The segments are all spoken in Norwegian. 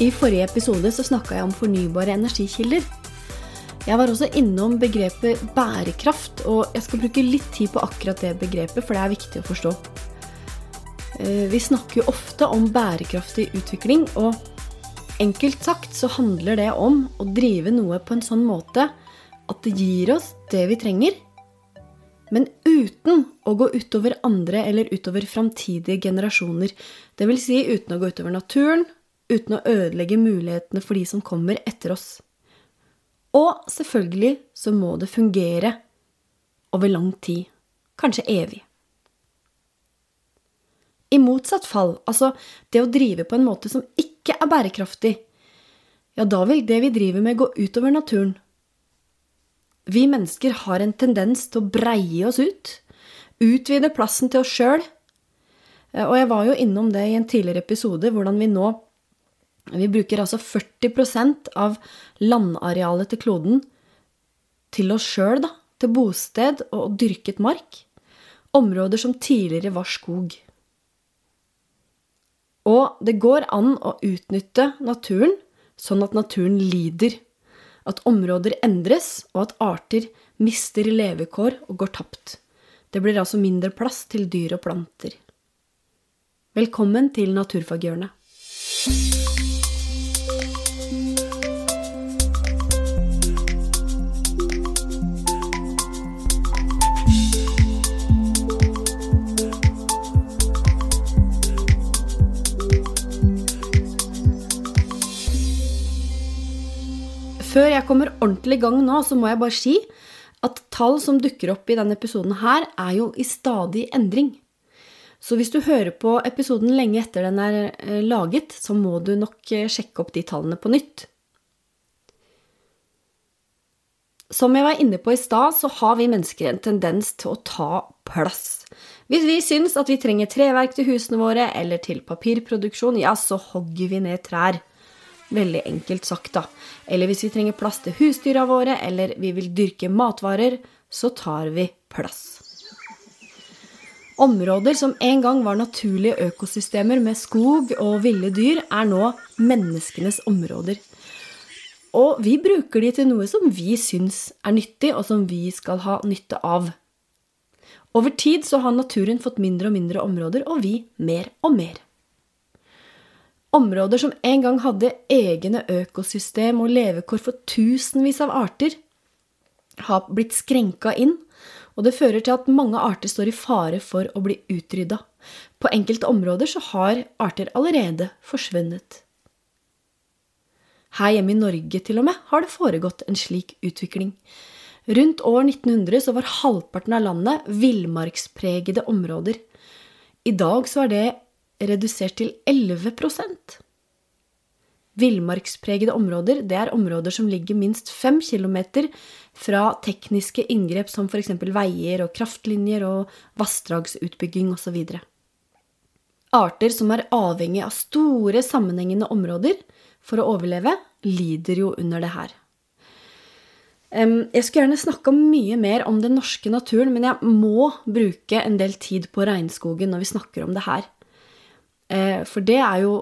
I forrige episode så snakka jeg om fornybare energikilder. Jeg var også innom begrepet bærekraft, og jeg skal bruke litt tid på akkurat det begrepet, for det er viktig å forstå. Eh, vi snakker jo ofte om bærekraftig utvikling, og enkelt sagt så handler det om å drive noe på en sånn måte at det gir oss det vi trenger, men uten å gå utover andre eller utover framtidige generasjoner. Vil si uten å gå utover naturen, uten å ødelegge mulighetene for de som kommer etter oss. Og selvfølgelig så må det fungere over lang tid, kanskje evig. I motsatt fall, altså det å drive på en måte som ikke er bærekraftig, ja, da vil det vi driver med, gå utover naturen. Vi mennesker har en tendens til å breie oss ut, utvide plassen til oss sjøl. Og jeg var jo innom det i en tidligere episode, hvordan vi nå vi bruker altså 40% av landarealet til kloden til oss sjøl, da. Til bosted og dyrket mark. Områder som tidligere var skog. Og det går an å utnytte naturen sånn at naturen lider. At områder endres, og at arter mister levekår og går tapt. Det blir altså mindre plass til dyr og planter. Velkommen til Naturfaghjørnet. Før jeg kommer ordentlig i gang nå, så må jeg bare si at tall som dukker opp i denne episoden her, er jo i stadig endring. Så hvis du hører på episoden lenge etter den er eh, laget, så må du nok eh, sjekke opp de tallene på nytt. Som jeg var inne på i stad, så har vi mennesker en tendens til å ta plass. Hvis vi syns at vi trenger treverk til husene våre eller til papirproduksjon, ja, så hogger vi ned trær. Veldig enkelt sagt, da. Eller hvis vi trenger plass til husdyra våre, eller vi vil dyrke matvarer, så tar vi plass. Områder som en gang var naturlige økosystemer med skog og ville dyr, er nå menneskenes områder. Og vi bruker de til noe som vi syns er nyttig, og som vi skal ha nytte av. Over tid så har naturen fått mindre og mindre områder, og vi mer og mer. Områder som en gang hadde egne økosystem og levekår for tusenvis av arter, har blitt skrenka inn, og det fører til at mange arter står i fare for å bli utrydda. På enkelte områder så har arter allerede forsvunnet. Her hjemme i Norge til og med har det foregått en slik utvikling. Rundt år 1900 så var halvparten av landet villmarkspregede områder. I dag så er det redusert til 11% Villmarkspregede områder det er områder som ligger minst 5 km fra tekniske inngrep som f.eks. veier og kraftlinjer og vassdragsutbygging osv. Arter som er avhengig av store, sammenhengende områder for å overleve, lider jo under det her. Jeg skulle gjerne snakka mye mer om den norske naturen, men jeg må bruke en del tid på regnskogen når vi snakker om det her. Eh, for det er jo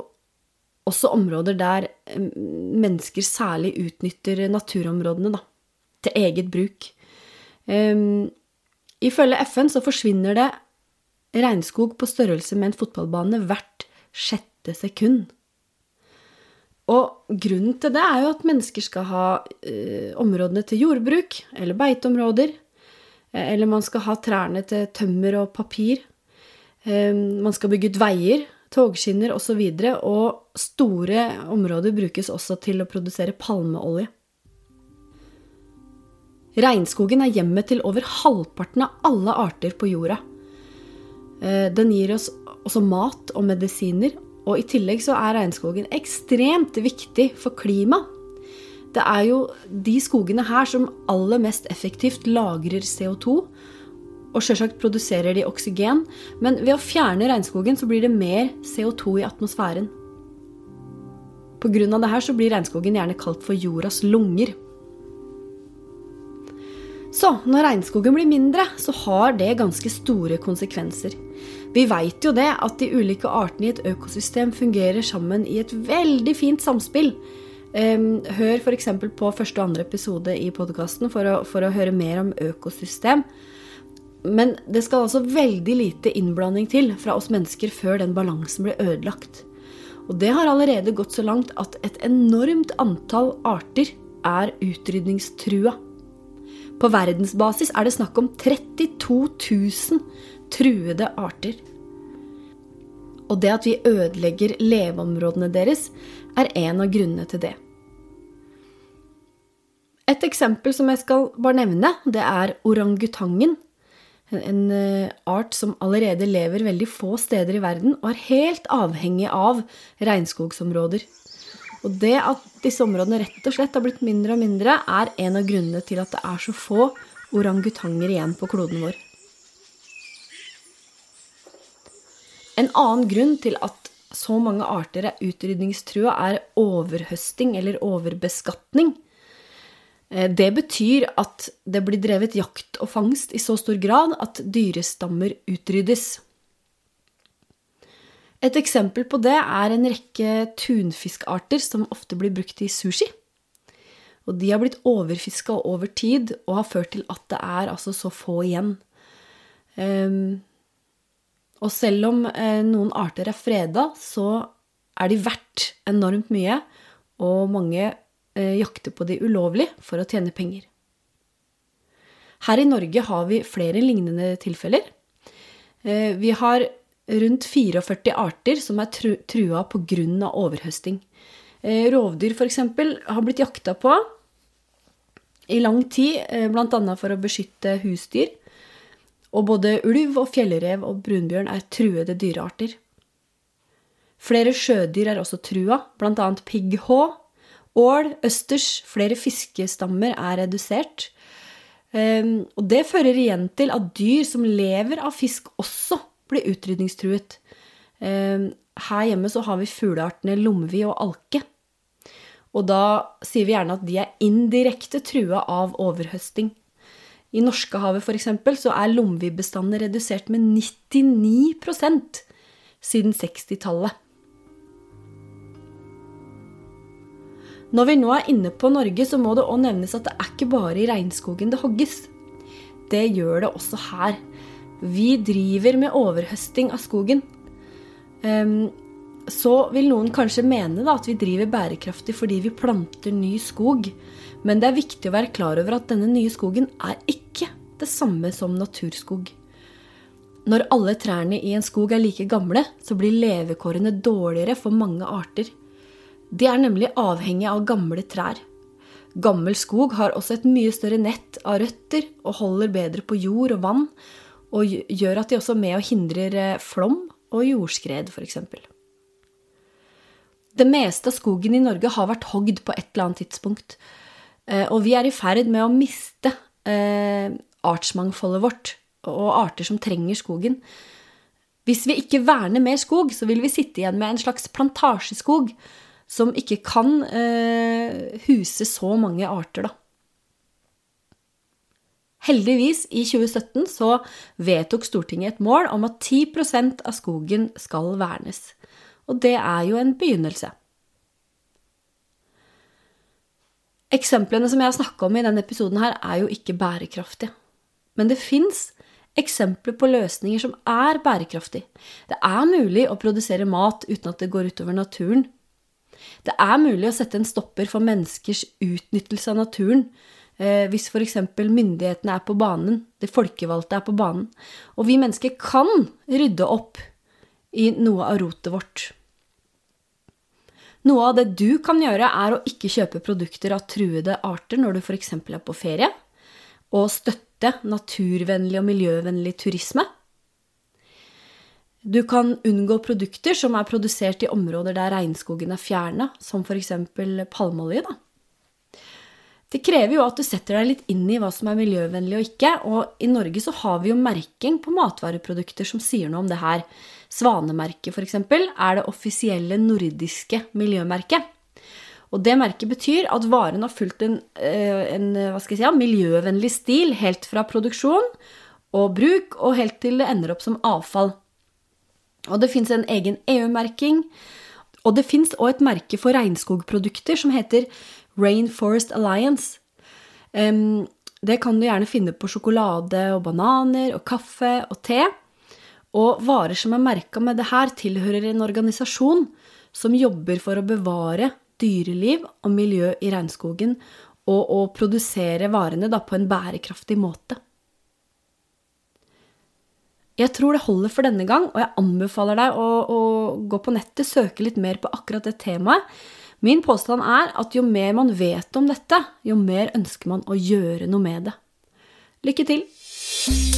også områder der eh, mennesker særlig utnytter naturområdene da, til eget bruk. Um, ifølge FN så forsvinner det regnskog på størrelse med en fotballbane hvert sjette sekund. Og grunnen til det er jo at mennesker skal ha uh, områdene til jordbruk eller beiteområder. Eller man skal ha trærne til tømmer og papir. Um, man skal bygge ut veier togskinner osv. Og, så og store områder brukes også til å produsere palmeolje. Regnskogen er hjemmet til over halvparten av alle arter på jorda. Eh, den gir oss også mat og medisiner, og i tillegg så er regnskogen ekstremt viktig for klimaet. Det er jo de skogene her som aller mest effektivt lagrer CO2 og sjølsagt produserer de oksygen, men ved å fjerne regnskogen så blir det mer CO2 i atmosfæren. Pga. det her så blir regnskogen gjerne kalt for jordas lunger. Så når regnskogen blir mindre, så har det ganske store konsekvenser. Vi veit jo det at de ulike artene i et økosystem fungerer sammen i et veldig fint samspill. Ehm, hør f.eks. på første og andre episode i podkasten for, for, å høre mer om økosystem. Men det skal altså veldig lite innblanding til fra oss mennesker før den balansen blir ødelagt. Og det har allerede gått så langt at et enormt antall arter er utrydningstrua. På verdensbasis er det snakk om 32 000 truede arter. Og det at vi ødelegger leveområdene deres, er en av grunnene til det. Et eksempel som jeg skal bare nevne, det er orangutangen. En eh, art som allerede lever veldig få steder i verden og er helt avhengig av regnskogsområder. Og det at disse områdene rett og slett har blitt mindre og mindre, er en av grunnene til at det er så få orangutanger igjen på kloden vår. En annen grunn til at så mange arter er utrydningstrua, er overhøsting eller overbeskatning. Eh, det betyr at det blir drevet jakt og fangst i så stor grad at dyrestammer utryddes. Et eksempel på det er en rekke tunfiskarter som ofte blir brukt i sushi. Og de har blitt overfiska over tid og har ført til at det er altså så få igjen. Um, og selv om uh, noen arter er freda, så er de verdt enormt mye, og mange uh, jakter på de ulovlig for å tjene penger. Her i Norge har vi flere lignende tilfeller. Uh, vi har rundt 44 arter som er trua pga. overhøsting. Eh, rovdyr f.eks. har blitt jakta på i lang tid, eh, bl.a. for å beskytte husdyr. Og både ulv og fjellrev og brunbjørn er truede dyrearter. Flere sjødyr er også trua, bl.a. pigghå, ål, østers, flere fiskestammer er redusert. Ehm, og det fører igjen til at dyr som lever av fisk, også blir utrydningstruet. Ehm, her hjemme så har vi fugleartene lomvi og alke. Og da sier vi gjerne at de er indirekte trua av overhøsting. I Norskehavet f.eks. så er lomvibestandene redusert med 99% siden 60-tallet. Når vi nå er inne på Norge, så må det òg nevnes at det er ikke bare i regnskogen det hogges. Det gjør det også her. Vi driver med overhøsting av skogen. Um, så vil noen kanskje mene at vi driver bærekraftig fordi vi planter ny skog. Men det er viktig å være klar over at denne nye skogen er ikke det samme som naturskog. Når alle trærne i en skog er like gamle, så blir levekårene dårligere for mange arter. De er nemlig avhengig av gamle trær. Gammel skog har også et mye større nett av røtter og holder bedre på jord og vann, og gjør at de også er med og hindrer eh, flom og jordskred, f.eks. Det meste av skogen i Norge har vært hogd på et eller annet tidspunkt. Eh, og vi er i ferd med å miste eh, artsmangfoldet vårt og arter som trenger skogen. Hvis vi ikke verner mer skog, så vil vi sitte igjen med en slags plantasjeskog som ikke kan huse så mange arter, da. Heldigvis, i 2017 så vedtok Stortinget et mål om at 10% av skogen skal vernes. Og det er jo en begynnelse. Eksemplene som jeg har snakka om i denne episoden, her er jo ikke bærekraftige. Men det fins eksempler på løsninger som er bærekraftige. Det er mulig å produsere mat uten at det går utover naturen. Det er mulig å sette en stopper for menneskers utnyttelse av naturen Eh, hvis f.eks. myndighetene er på banen, de folkevalgte er på banen, og vi mennesker kan rydde opp i noe av rotet vårt. Noe av det du kan gjøre, er å ikke kjøpe produkter av truede arter når du f.eks. er på ferie, og støtte naturvennlig og miljøvennlig turisme. Du kan unngå produkter som er produsert i områder der regnskogen er fjerna, som f.eks. palmeolje. da. Det krever jo at du setter deg litt inn i hva som er miljøvennlig og ikke, og i Norge så har vi jo merking på matvareprodukter som sier noe om det her. Svanemerket, f.eks., er det offisielle nordiske miljømerket. Og det merket betyr at varen har fulgt en, eh, en si, miljøvennlig stil helt fra produksjon og bruk og helt til det ender opp som avfall. Og det fins en egen EU-merking. Og det fins òg et merke for regnskogprodukter som heter Rainforest Alliance. Um, det kan du gjerne finne på sjokolade og bananer og kaffe og te. Og varer som er merka med det her, tilhører en organisasjon som jobber for å bevare dyreliv og miljø i regnskogen, og å produsere varene på en bærekraftig måte. Jeg tror det holder for denne gang, og jeg anbefaler deg å, å gå på nettet, søke litt mer på akkurat det temaet. Min påstand er at jo mer man vet om dette, jo mer ønsker man å gjøre noe med det. Lykke til!